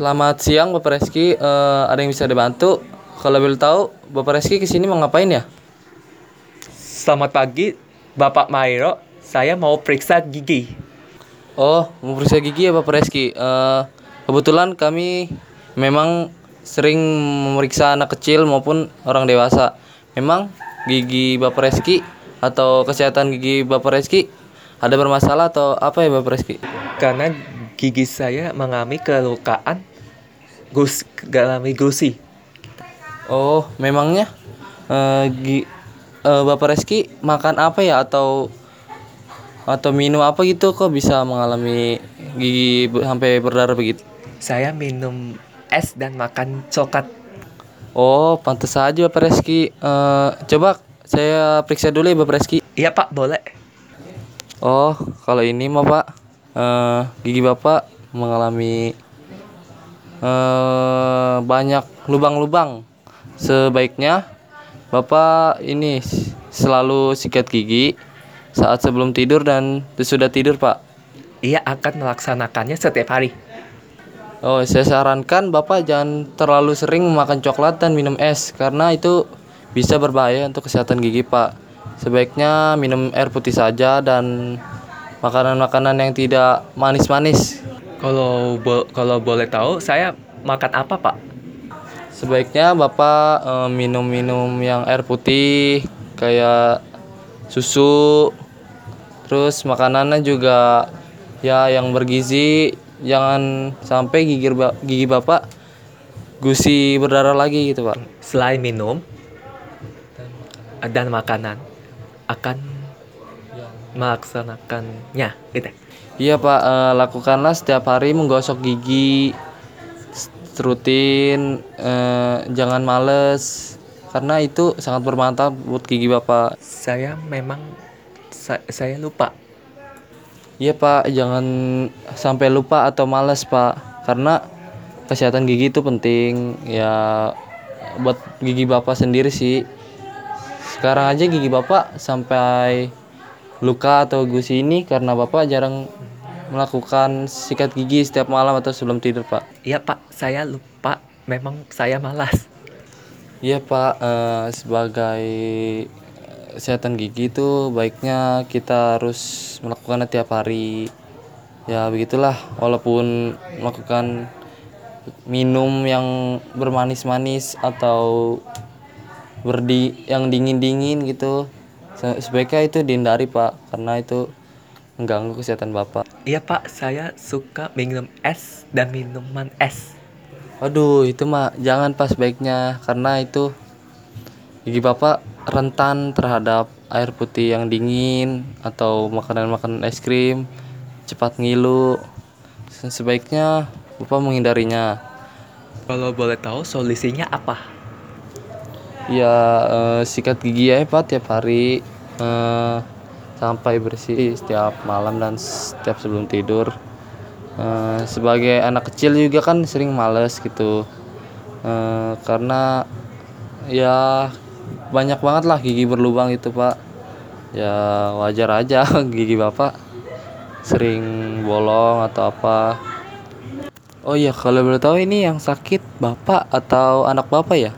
Selamat siang Bapak Reski, Eh, ada yang bisa dibantu? Kalau boleh tahu, Bapak Reski ke sini mau ngapain ya? Selamat pagi, Bapak Mairo. Saya mau periksa gigi. Oh, mau periksa gigi ya Bapak Reski. Eh, kebetulan kami memang sering memeriksa anak kecil maupun orang dewasa. Memang gigi Bapak Reski atau kesehatan gigi Bapak Reski ada bermasalah atau apa ya Bapak Reski? Karena gigi saya mengalami kelukaan gus mengalami gusi. Oh, memangnya eh, gi- eh, Bapak Reski makan apa ya atau atau minum apa gitu kok bisa mengalami gigi sampai berdarah begitu? Saya minum es dan makan coklat. Oh, pantas saja Bapak Reski. Eh, coba saya periksa dulu ya Bapak Reski. Iya Pak, boleh. Oh, kalau ini mah Pak, eh, gigi Bapak mengalami eh, banyak lubang-lubang. Sebaiknya Bapak ini selalu sikat gigi saat sebelum tidur dan sesudah tidur, Pak. Ia akan melaksanakannya setiap hari. Oh, saya sarankan Bapak jangan terlalu sering makan coklat dan minum es karena itu bisa berbahaya untuk kesehatan gigi, Pak. Sebaiknya minum air putih saja dan makanan-makanan yang tidak manis-manis. Kalau bo- kalau boleh tahu, saya makan apa Pak? Sebaiknya Bapak eh, minum-minum yang air putih kayak susu. Terus makanannya juga ya yang bergizi, jangan sampai gigi ba- gigi Bapak gusi berdarah lagi gitu, Pak. Selain minum dan makanan, akan melaksanakannya, gitu. Iya, Pak, eh, lakukanlah setiap hari menggosok gigi rutin, eh, jangan males karena itu sangat bermanfaat buat gigi Bapak. Saya memang sa- saya lupa. Iya pak, jangan sampai lupa atau malas pak, karena kesehatan gigi itu penting ya buat gigi bapak sendiri sih. Sekarang aja gigi bapak sampai luka atau gusi ini karena bapak jarang melakukan sikat gigi setiap malam atau sebelum tidur pak. Iya Pak, saya lupa. Memang saya malas. Iya pak, eh, sebagai kesehatan gigi itu baiknya kita harus melakukannya tiap hari. Ya begitulah, walaupun melakukan minum yang bermanis-manis atau berdi yang dingin-dingin gitu, sebaiknya itu dihindari pak, karena itu mengganggu kesehatan bapak. Iya Pak, saya suka minum es dan minuman es. Waduh, itu mah jangan pas baiknya karena itu gigi bapak rentan terhadap air putih yang dingin atau makanan-makanan es krim cepat ngilu. Se- Sebaiknya bapak menghindarinya. Kalau boleh tahu solusinya apa? Ya eh, sikat gigi ya pak tiap hari eh, sampai bersih setiap malam dan setiap sebelum tidur. Eh, sebagai anak kecil juga kan sering males gitu Eh, karena ya banyak banget lah gigi berlubang itu pak. Ya wajar aja gigi bapak sering bolong atau apa. Oh iya kalau boleh tahu ini yang sakit bapak atau anak bapak ya?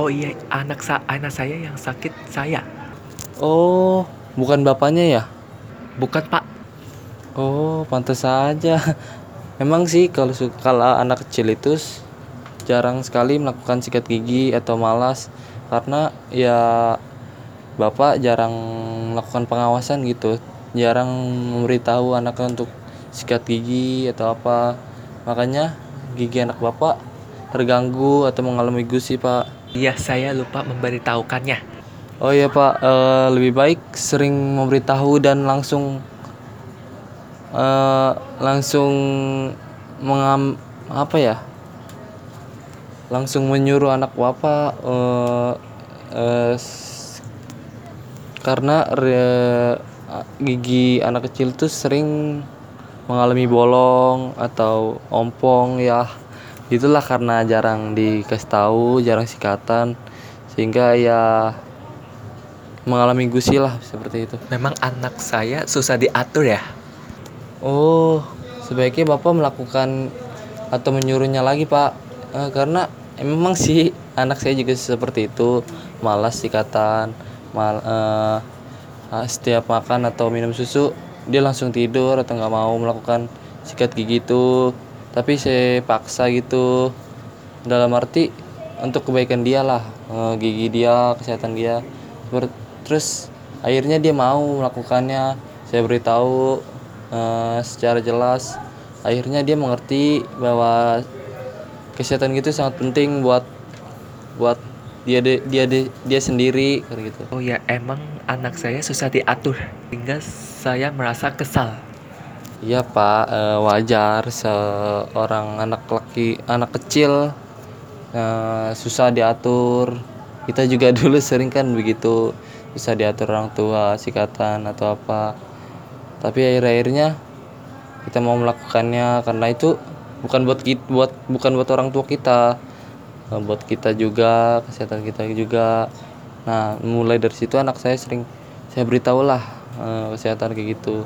Oh iya, anak sa anak saya yang sakit saya. Oh, bukan bapaknya ya? Bukan Pak. Oh, pantas saja. Emang sih kalau kalau anak kecil itu jarang sekali melakukan sikat gigi atau malas karena ya bapak jarang melakukan pengawasan gitu. Jarang memberitahu anaknya untuk sikat gigi atau apa. Makanya gigi anak bapak terganggu atau mengalami gusi, Pak. Iya, saya lupa memberitahukannya. Oh iya Pak, Eh, lebih baik sering memberitahu dan langsung eh, langsung mengam apa ya? Langsung menyuruh anak bapak eh, s- karena re- gigi anak kecil tuh sering mengalami bolong atau ompong ya itulah karena jarang dikasih tahu jarang sikatan sehingga ya mengalami gusi lah seperti itu. Memang anak saya susah diatur ya. oh sebaiknya bapak melakukan atau menyuruhnya lagi pak. Eh, karena memang sih anak saya juga seperti itu malas sikatan mal eh, ah, setiap makan atau minum susu dia langsung tidur atau nggak mau melakukan sikat gigi itu tapi saya paksa gitu dalam arti untuk kebaikan dia lah eh, gigi dia kesehatan dia. Terus akhirnya dia mau melakukannya. Saya beritahu eh, secara jelas. Akhirnya dia mengerti bahwa kesehatan gitu sangat penting buat buat dia de- dia de- dia sendiri kayak gitu. Oh ya, emang anak saya susah diatur sehingga saya merasa kesal. Iya Pak, eh, wajar seorang anak laki, anak kecil eh, susah diatur. Kita juga dulu sering kan begitu, susah diatur orang tua, sikatan atau apa. Tapi akhir-akhirnya kita mau melakukannya karena itu bukan buat kita, buat bukan buat orang tua kita, eh, buat kita juga, kesehatan kita juga. Nah, mulai dari situ anak saya sering saya beritahu lah eh, kesehatan kayak gitu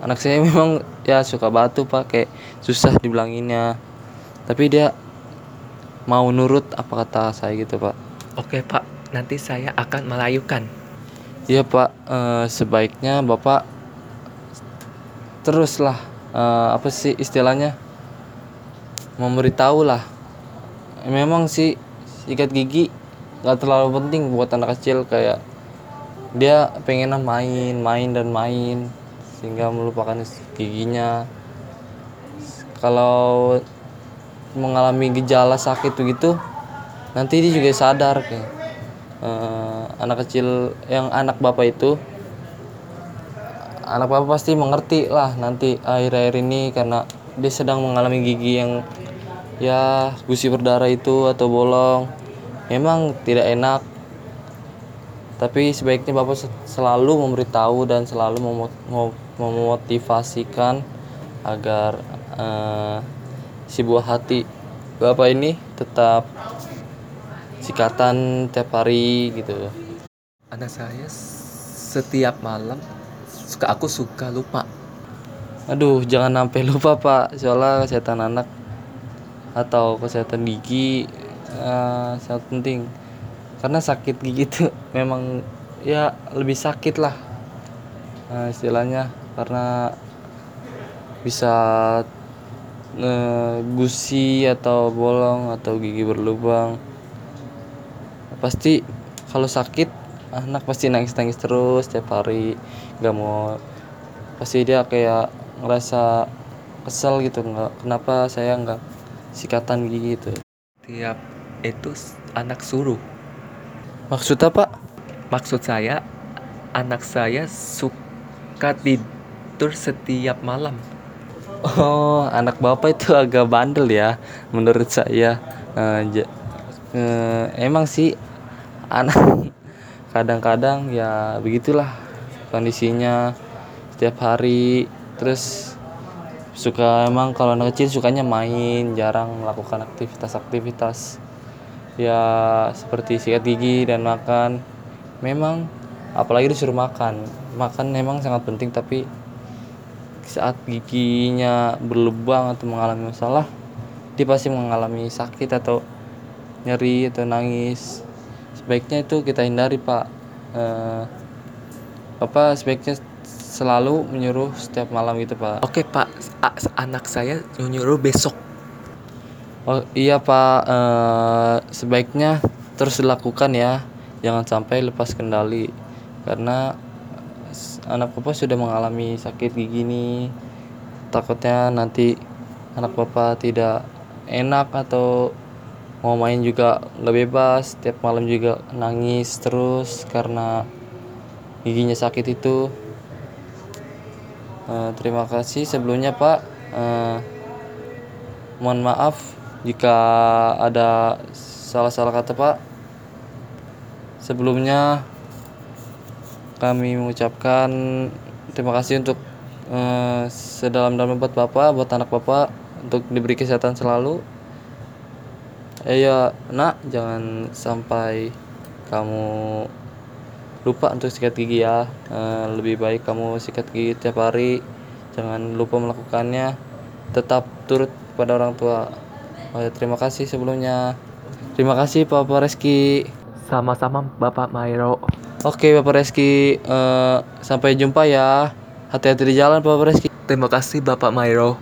anak saya memang ya suka batu pak. Kayak susah dibilanginnya. Tapi dia mau nurut apa kata saya gitu pak. Oke Pak, nanti saya akan melayukan. iya pak. Eh, sebaiknya bapak teruslah eh, apa sih istilahnya? Memberitahu lah memang sih sikat gigi nggak terlalu penting buat anak kecil. Kayak dia pengen main main dan main sehingga melupakan giginya. Kalau mengalami gejala sakit begitu nanti dia juga sadar kayak eh, anak kecil yang anak bapak itu anak bapak pasti mengerti lah nanti akhir-akhir ini karena dia sedang mengalami gigi yang ya gusi berdarah itu atau bolong. Memang tidak enak tapi sebaiknya bapak se- selalu memberitahu dan selalu mo- memotivasikan agar eh, si buah hati bapak ini tetap sikatan tiap hari gitu. Anak saya setiap malam suka aku suka lupa. aduh jangan sampai lupa pak. Soalnya kesehatan anak atau kesehatan gigi eh, sangat penting. Karena sakit gigi itu memang ya lebih sakit lah eh, istilahnya karena bisa eh, gusi atau bolong atau gigi berlubang. Pasti kalau sakit anak pasti nangis nangis terus tiap hari nggak mau. Pasti dia kayak ngerasa kesel gitu nggak kenapa saya nggak sikatan gigi gitu. Tiap itu anak suruh. maksud apa? Maksud saya, anak saya suka tidur setiap malam. oh anak bapak itu agak bandel ya menurut saya. Ja- eh, emang sih anak kadang-kadang ya begitulah kondisinya setiap hari. Terus suka emang kalau anak kecil sukanya main jarang melakukan aktivitas-aktivitas. Ya seperti sikat gigi dan makan. Memang apalagi disuruh makan. Makan memang sangat penting tapi saat giginya berlubang atau mengalami masalah dia pasti mengalami sakit atau nyeri atau nangis. Sebaiknya itu kita hindari pak. Eh, bapak sebaiknya selalu menyuruh setiap malam gitu pak. Oke Pak, a- anak saya nyuruh besok. Oh iya Pak, eh, sebaiknya terus dilakukan ya, jangan sampai lepas kendali karena anak bapak sudah mengalami sakit gigi nih, takutnya nanti anak bapak tidak enak atau mau main juga nggak bebas, tiap malam juga nangis terus karena giginya sakit itu. Eh, terima kasih sebelumnya Pak. Eh, mohon maaf jika ada salah-salah kata Pak. Sebelumnya kami mengucapkan terima kasih untuk eh, sedalam-dalam buat Bapak, buat anak Bapak untuk diberi kesehatan selalu. Eh ya, Nak, jangan sampai kamu lupa untuk sikat gigi ya. Eh, lebih baik kamu sikat gigi tiap hari. Jangan lupa melakukannya. Tetap turut kepada orang tua. Oh, ya, terima kasih sebelumnya. Terima kasih Bapak Reski. Sama-sama Bapak Mairo. Oke Bapak Reski, eh, sampai jumpa ya. Hati-hati di jalan Bapak Reski. Terima kasih Bapak Mairo.